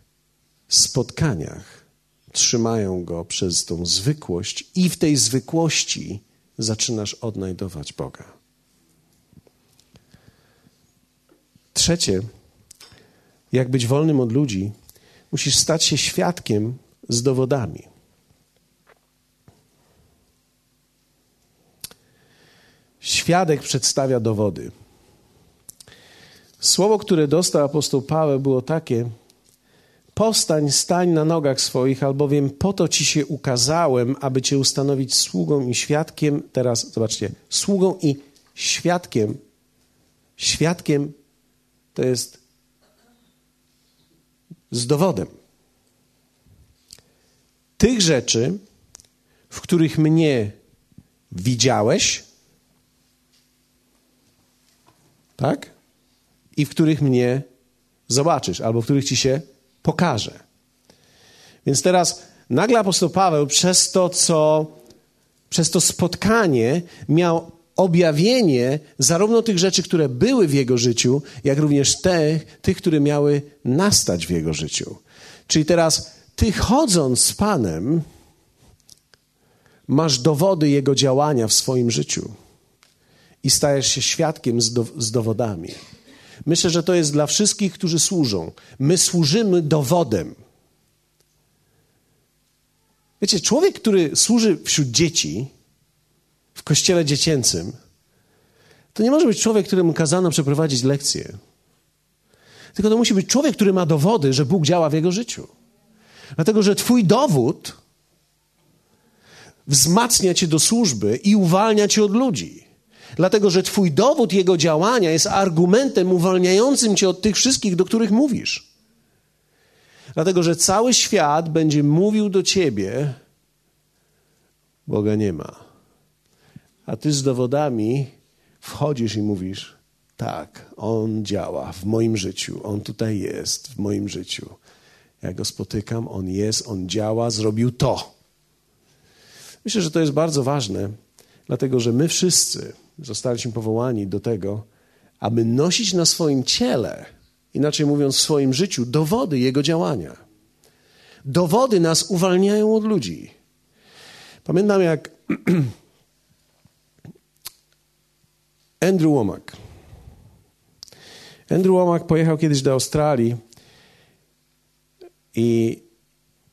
spotkaniach trzymają go przez tą zwykłość, i w tej zwykłości zaczynasz odnajdować Boga. Trzecie, jak być wolnym od ludzi, musisz stać się świadkiem z dowodami. Świadek przedstawia dowody. Słowo, które dostał apostoł Paweł, było takie: Postań, stań na nogach swoich, albowiem po to ci się ukazałem, aby cię ustanowić sługą i świadkiem. Teraz zobaczcie, sługą i świadkiem. Świadkiem to jest z dowodem. Tych rzeczy, w których mnie widziałeś, tak? I w których mnie zobaczysz, albo w których ci się pokaże. Więc teraz nagle apostoł Paweł przez to, co, przez to spotkanie miał objawienie zarówno tych rzeczy, które były w jego życiu, jak również te, tych, które miały nastać w jego życiu. Czyli teraz ty chodząc z Panem, masz dowody jego działania w swoim życiu i stajesz się świadkiem z, do, z dowodami. Myślę, że to jest dla wszystkich, którzy służą. My służymy dowodem. Wiecie, człowiek, który służy wśród dzieci, w kościele dziecięcym, to nie może być człowiek, któremu kazano przeprowadzić lekcję. Tylko to musi być człowiek, który ma dowody, że Bóg działa w jego życiu. Dlatego, że Twój dowód wzmacnia Cię do służby i uwalnia Cię od ludzi. Dlatego, że Twój dowód Jego działania jest argumentem uwalniającym Cię od tych wszystkich, do których mówisz. Dlatego, że cały świat będzie mówił do Ciebie, Boga nie ma. A Ty z dowodami wchodzisz i mówisz, tak, On działa w moim życiu, On tutaj jest w moim życiu. Ja Go spotykam, On jest, On działa, zrobił to. Myślę, że to jest bardzo ważne, dlatego że my wszyscy zostaliśmy powołani do tego, aby nosić na swoim ciele, inaczej mówiąc, w swoim życiu, dowody Jego działania. Dowody nas uwalniają od ludzi. Pamiętam, jak Andrew Womack. Andrew Womack pojechał kiedyś do Australii i,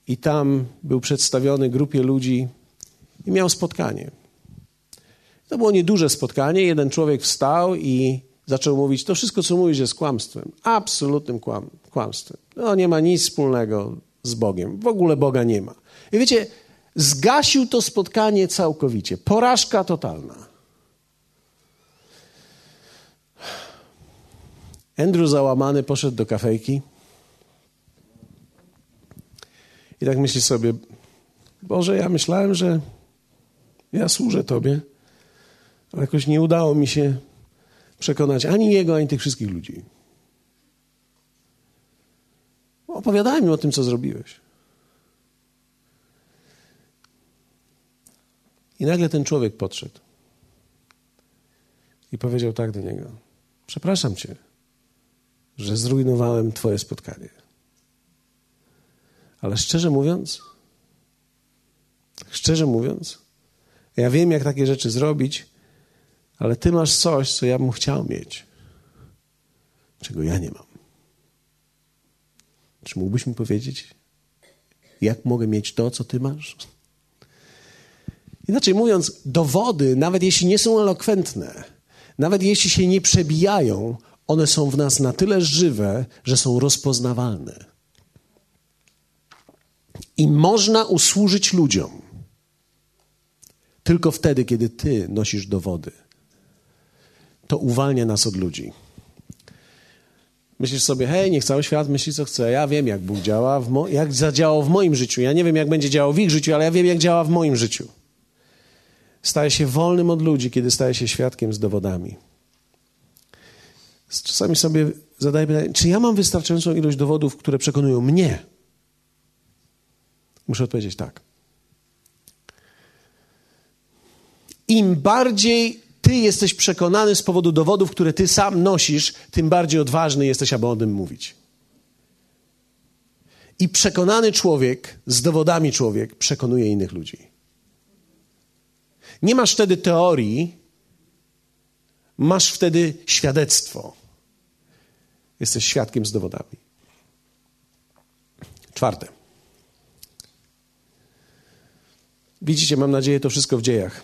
i tam był przedstawiony grupie ludzi i miał spotkanie. To było nieduże spotkanie. Jeden człowiek wstał i zaczął mówić: To wszystko, co mówisz, jest kłamstwem. Absolutnym kłam, kłamstwem. No, nie ma nic wspólnego z Bogiem. W ogóle Boga nie ma. I wiecie, zgasił to spotkanie całkowicie. Porażka totalna. Andrew załamany poszedł do kafejki i tak myśli sobie: Boże, ja myślałem, że ja służę Tobie. Ale jakoś nie udało mi się przekonać ani jego, ani tych wszystkich ludzi. Opowiadałem im o tym, co zrobiłeś. I nagle ten człowiek podszedł i powiedział tak do niego: Przepraszam cię, że zrujnowałem Twoje spotkanie. Ale szczerze mówiąc, szczerze mówiąc, ja wiem, jak takie rzeczy zrobić, ale ty masz coś, co ja bym chciał mieć, czego ja nie mam. Czy mógłbyś mi powiedzieć, jak mogę mieć to, co ty masz? Inaczej mówiąc, dowody, nawet jeśli nie są elokwentne, nawet jeśli się nie przebijają, one są w nas na tyle żywe, że są rozpoznawalne. I można usłużyć ludziom tylko wtedy, kiedy ty nosisz dowody to uwalnia nas od ludzi. Myślisz sobie, hej, niech cały świat myśli, co chce. Ja wiem, jak Bóg działa, jak zadziałał w moim życiu. Ja nie wiem, jak będzie działał w ich życiu, ale ja wiem, jak działa w moim życiu. Staje się wolnym od ludzi, kiedy staje się świadkiem z dowodami. Czasami sobie zadaję pytanie, czy ja mam wystarczającą ilość dowodów, które przekonują mnie? Muszę odpowiedzieć tak. Im bardziej ty jesteś przekonany z powodu dowodów, które ty sam nosisz, tym bardziej odważny jesteś, aby o tym mówić. I przekonany człowiek, z dowodami człowiek, przekonuje innych ludzi. Nie masz wtedy teorii, masz wtedy świadectwo. Jesteś świadkiem z dowodami. Czwarte. Widzicie, mam nadzieję, to wszystko w dziejach.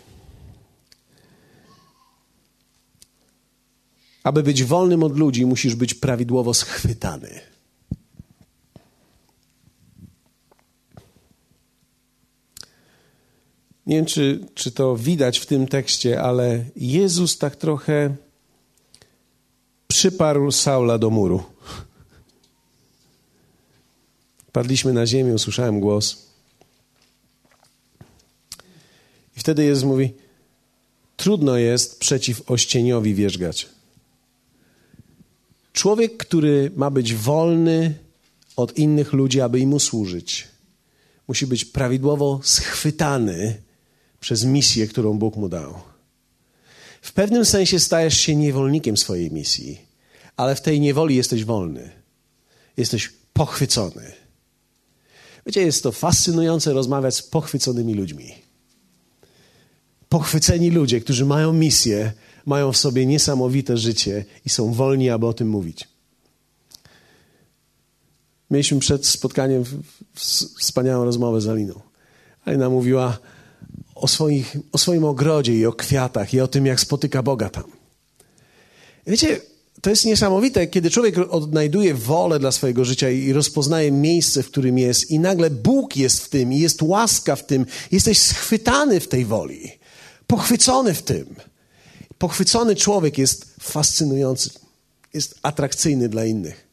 Aby być wolnym od ludzi, musisz być prawidłowo schwytany. Nie wiem, czy, czy to widać w tym tekście, ale Jezus tak trochę przyparł Saula do muru. Padliśmy na ziemię, usłyszałem głos. I wtedy Jezus mówi: Trudno jest przeciw ościeniowi wierzgać. Człowiek, który ma być wolny od innych ludzi, aby im służyć, musi być prawidłowo schwytany przez misję, którą Bóg mu dał. W pewnym sensie stajesz się niewolnikiem swojej misji, ale w tej niewoli jesteś wolny. Jesteś pochwycony. Wiecie, jest to fascynujące rozmawiać z pochwyconymi ludźmi. Pochwyceni ludzie, którzy mają misję, mają w sobie niesamowite życie i są wolni, aby o tym mówić. Mieliśmy przed spotkaniem wspaniałą rozmowę z Aliną. Alina mówiła o, swoich, o swoim ogrodzie i o kwiatach i o tym, jak spotyka Boga tam. Wiecie, to jest niesamowite, kiedy człowiek odnajduje wolę dla swojego życia i rozpoznaje miejsce, w którym jest, i nagle Bóg jest w tym, i jest łaska w tym, jesteś schwytany w tej woli, pochwycony w tym. Pochwycony człowiek jest fascynujący, jest atrakcyjny dla innych.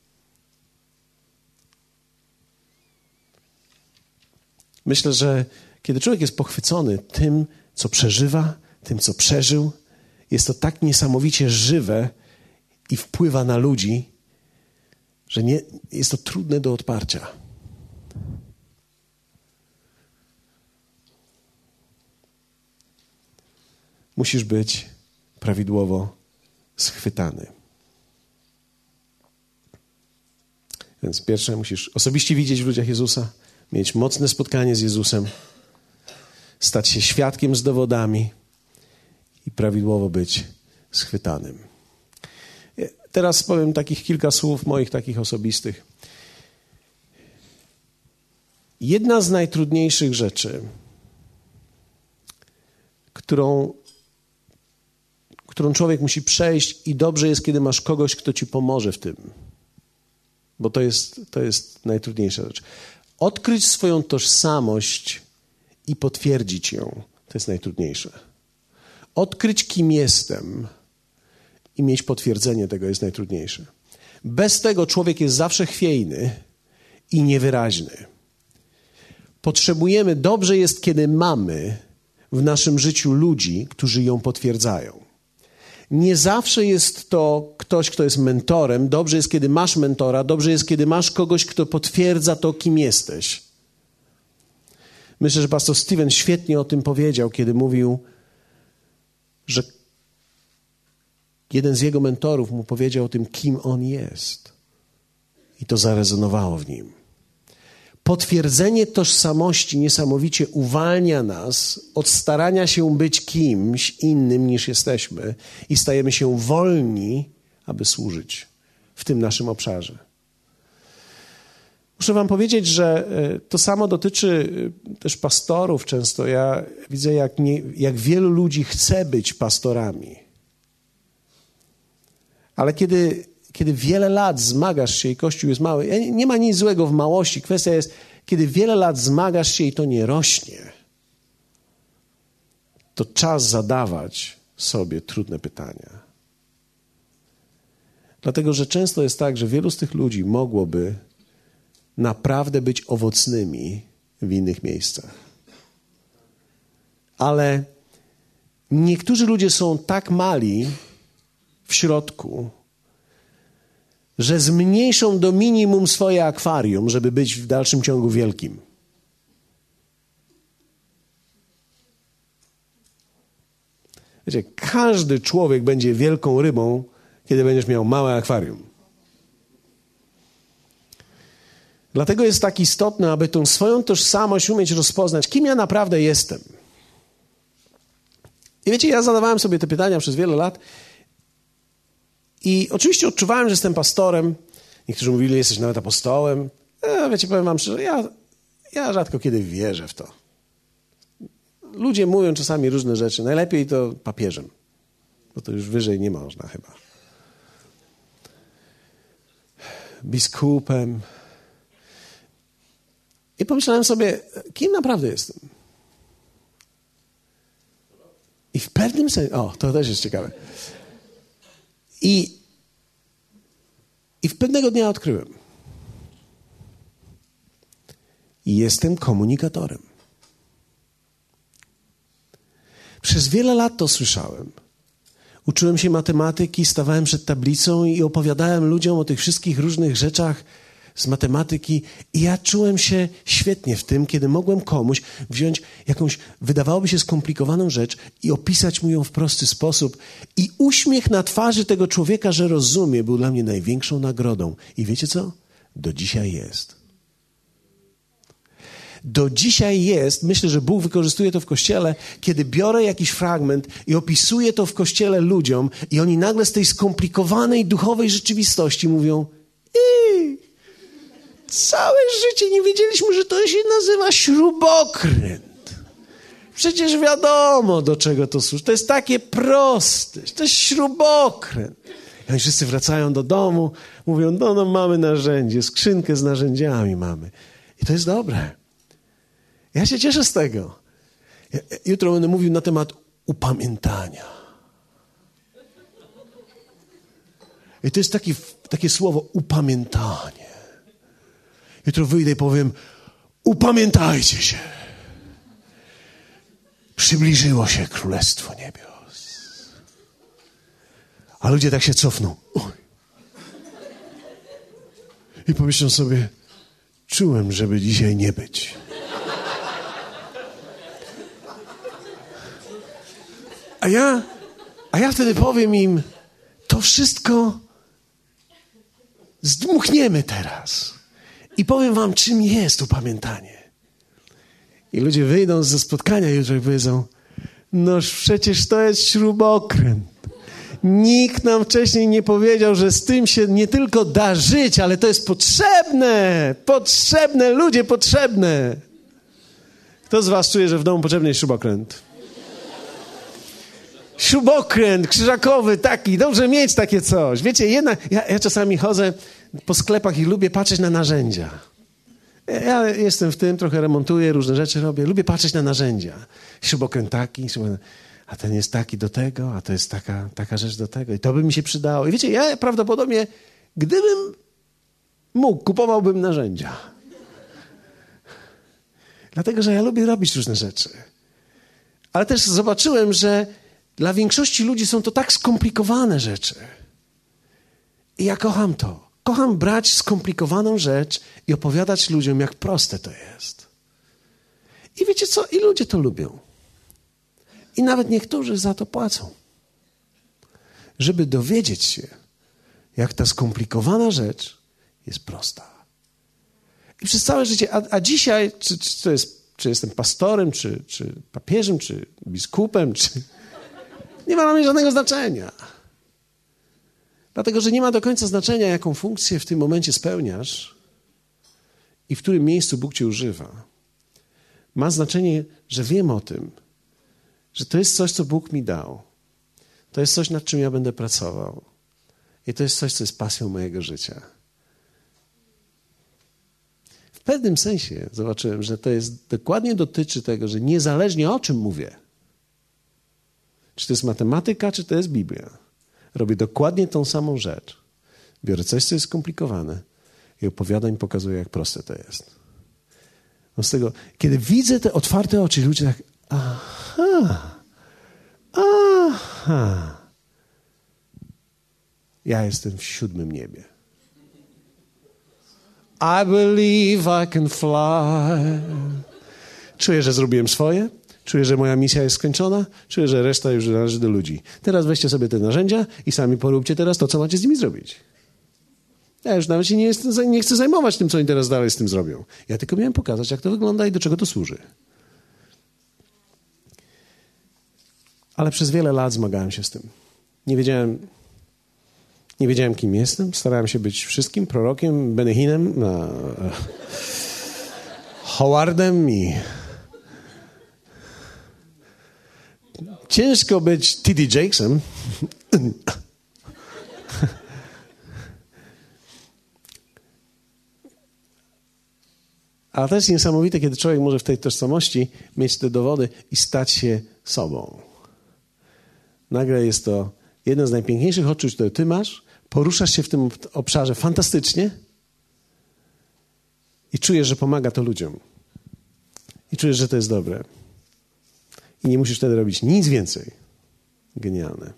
Myślę, że kiedy człowiek jest pochwycony tym, co przeżywa, tym, co przeżył, jest to tak niesamowicie żywe i wpływa na ludzi, że nie, jest to trudne do odparcia. Musisz być prawidłowo schwytany. Więc pierwsze, musisz osobiście widzieć w ludziach Jezusa, mieć mocne spotkanie z Jezusem, stać się świadkiem z dowodami i prawidłowo być schwytanym. Teraz powiem takich kilka słów moich takich osobistych. Jedna z najtrudniejszych rzeczy, którą którą człowiek musi przejść, i dobrze jest, kiedy masz kogoś, kto ci pomoże w tym. Bo to jest, to jest najtrudniejsza rzecz. Odkryć swoją tożsamość i potwierdzić ją to jest najtrudniejsze. Odkryć, kim jestem i mieć potwierdzenie tego jest najtrudniejsze. Bez tego człowiek jest zawsze chwiejny i niewyraźny. Potrzebujemy, dobrze jest, kiedy mamy w naszym życiu ludzi, którzy ją potwierdzają. Nie zawsze jest to ktoś, kto jest mentorem. Dobrze jest, kiedy masz mentora, dobrze jest, kiedy masz kogoś, kto potwierdza to, kim jesteś. Myślę, że pastor Steven świetnie o tym powiedział, kiedy mówił, że jeden z jego mentorów mu powiedział o tym, kim on jest. I to zarezonowało w nim. Potwierdzenie tożsamości niesamowicie uwalnia nas od starania się być kimś innym niż jesteśmy i stajemy się wolni, aby służyć w tym naszym obszarze. Muszę Wam powiedzieć, że e, to samo dotyczy e, też pastorów często. Ja widzę, jak, nie, jak wielu ludzi chce być pastorami. Ale kiedy kiedy wiele lat zmagasz się i Kościół jest mały, nie ma nic złego w małości. Kwestia jest, kiedy wiele lat zmagasz się i to nie rośnie, to czas zadawać sobie trudne pytania. Dlatego, że często jest tak, że wielu z tych ludzi mogłoby naprawdę być owocnymi w innych miejscach. Ale niektórzy ludzie są tak mali w środku, że zmniejszą do minimum swoje akwarium, żeby być w dalszym ciągu wielkim. Wiecie, każdy człowiek będzie wielką rybą, kiedy będziesz miał małe akwarium. Dlatego jest tak istotne, aby tą swoją tożsamość umieć rozpoznać, kim ja naprawdę jestem. I wiecie, ja zadawałem sobie te pytania przez wiele lat i oczywiście odczuwałem, że jestem pastorem. Niektórzy mówili, jesteś nawet apostołem. Ja, wiecie, powiem wam szczerze, ja, ja rzadko kiedy wierzę w to. Ludzie mówią czasami różne rzeczy. Najlepiej to papieżem, bo to już wyżej nie można chyba. Biskupem. I pomyślałem sobie, kim naprawdę jestem? I w pewnym sensie, o, to też jest ciekawe. I, i w pewnego dnia odkryłem, jestem komunikatorem. Przez wiele lat to słyszałem. Uczyłem się matematyki, stawałem przed tablicą i opowiadałem ludziom o tych wszystkich różnych rzeczach z matematyki i ja czułem się świetnie w tym, kiedy mogłem komuś wziąć jakąś, wydawałoby się skomplikowaną rzecz i opisać mu ją w prosty sposób. I uśmiech na twarzy tego człowieka, że rozumie, był dla mnie największą nagrodą. I wiecie co? Do dzisiaj jest do dzisiaj jest, myślę, że Bóg wykorzystuje to w kościele, kiedy biorę jakiś fragment i opisuję to w kościele ludziom, i oni nagle z tej skomplikowanej duchowej rzeczywistości mówią: Ej, całe życie nie wiedzieliśmy, że to się nazywa śrubokręt. Przecież wiadomo, do czego to służy. To jest takie proste. To jest śrubokręt. I oni wszyscy wracają do domu, mówią: No, no, mamy narzędzie, skrzynkę z narzędziami mamy. I to jest dobre. Ja się cieszę z tego. Jutro będę mówił na temat upamiętania. I to jest taki, takie słowo upamiętanie. Jutro wyjdę i powiem: Upamiętajcie się. Przybliżyło się Królestwo Niebios. A ludzie tak się cofną. Oj. I pomyślą sobie: Czułem, żeby dzisiaj nie być. A ja, a ja wtedy powiem im, to wszystko zdmuchniemy teraz. I powiem wam, czym jest upamiętanie. I ludzie wyjdą ze spotkania jutro i powiedzą, noż przecież to jest śrubokręt. Nikt nam wcześniej nie powiedział, że z tym się nie tylko da żyć, ale to jest potrzebne. Potrzebne, ludzie potrzebne. Kto z was czuje, że w domu potrzebny jest śrubokręt? śrubokręt krzyżakowy taki, dobrze mieć takie coś. Wiecie, jedna, ja, ja czasami chodzę po sklepach i lubię patrzeć na narzędzia. Ja jestem w tym, trochę remontuję, różne rzeczy robię. Lubię patrzeć na narzędzia. Śrubokręt taki, a ten jest taki do tego, a to jest taka, taka rzecz do tego. I to by mi się przydało. I wiecie, ja prawdopodobnie, gdybym mógł, kupowałbym narzędzia. Dlatego, że ja lubię robić różne rzeczy. Ale też zobaczyłem, że dla większości ludzi są to tak skomplikowane rzeczy. I ja kocham to. Kocham brać skomplikowaną rzecz i opowiadać ludziom, jak proste to jest. I wiecie co? I ludzie to lubią. I nawet niektórzy za to płacą. Żeby dowiedzieć się, jak ta skomplikowana rzecz jest prosta. I przez całe życie, a, a dzisiaj, czy, czy, to jest, czy jestem pastorem, czy, czy papieżem, czy biskupem, czy, nie ma dla mnie żadnego znaczenia. Dlatego, że nie ma do końca znaczenia, jaką funkcję w tym momencie spełniasz i w którym miejscu Bóg cię używa. Ma znaczenie, że wiem o tym, że to jest coś, co Bóg mi dał. To jest coś, nad czym ja będę pracował. I to jest coś, co jest pasją mojego życia. W pewnym sensie zobaczyłem, że to jest dokładnie dotyczy tego, że niezależnie o czym mówię, czy to jest matematyka, czy to jest Biblia. Robię dokładnie tą samą rzecz. Biorę coś, co jest skomplikowane i opowiadam i pokazuję, jak proste to jest. No z tego, kiedy widzę te otwarte oczy, ludzie tak, aha, aha. Ja jestem w siódmym niebie. I believe I can fly. Czuję, że zrobiłem swoje. Czuję, że moja misja jest skończona, czuję, że reszta już należy do ludzi. Teraz weźcie sobie te narzędzia i sami poróbcie teraz to, co macie z nimi zrobić. Ja już nawet się nie, jest, nie chcę zajmować tym, co oni teraz dalej z tym zrobią. Ja tylko miałem pokazać, jak to wygląda i do czego to służy. Ale przez wiele lat zmagałem się z tym. Nie wiedziałem, nie wiedziałem kim jestem. Starałem się być wszystkim, prorokiem, Benehinem, e, Howardem i... Ciężko być T.D. Jakesem. Ale jest niesamowite, kiedy człowiek może w tej tożsamości mieć te dowody i stać się sobą. Nagle jest to jedno z najpiękniejszych odczuć, które ty masz. Poruszasz się w tym obszarze fantastycznie i czujesz, że pomaga to ludziom. I czujesz, że to jest dobre. I nie musisz wtedy robić nic więcej. Genialne.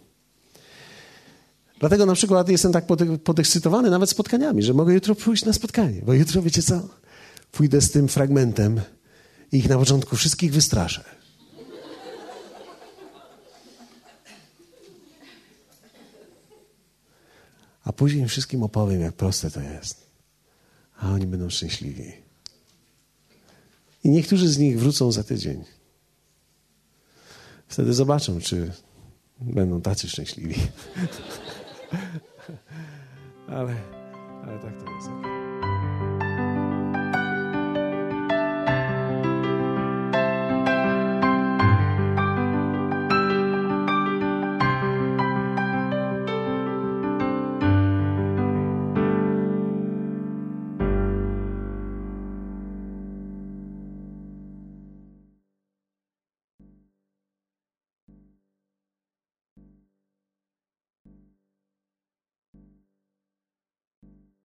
Dlatego na przykład jestem tak podekscytowany nawet spotkaniami, że mogę jutro pójść na spotkanie, bo jutro, wiecie co, pójdę z tym fragmentem i ich na początku wszystkich wystraszę. A później wszystkim opowiem, jak proste to jest. A oni będą szczęśliwi. I niektórzy z nich wrócą za tydzień. Wtedy zobaczą, czy będą tacy szczęśliwi. ale, ale tak to jest.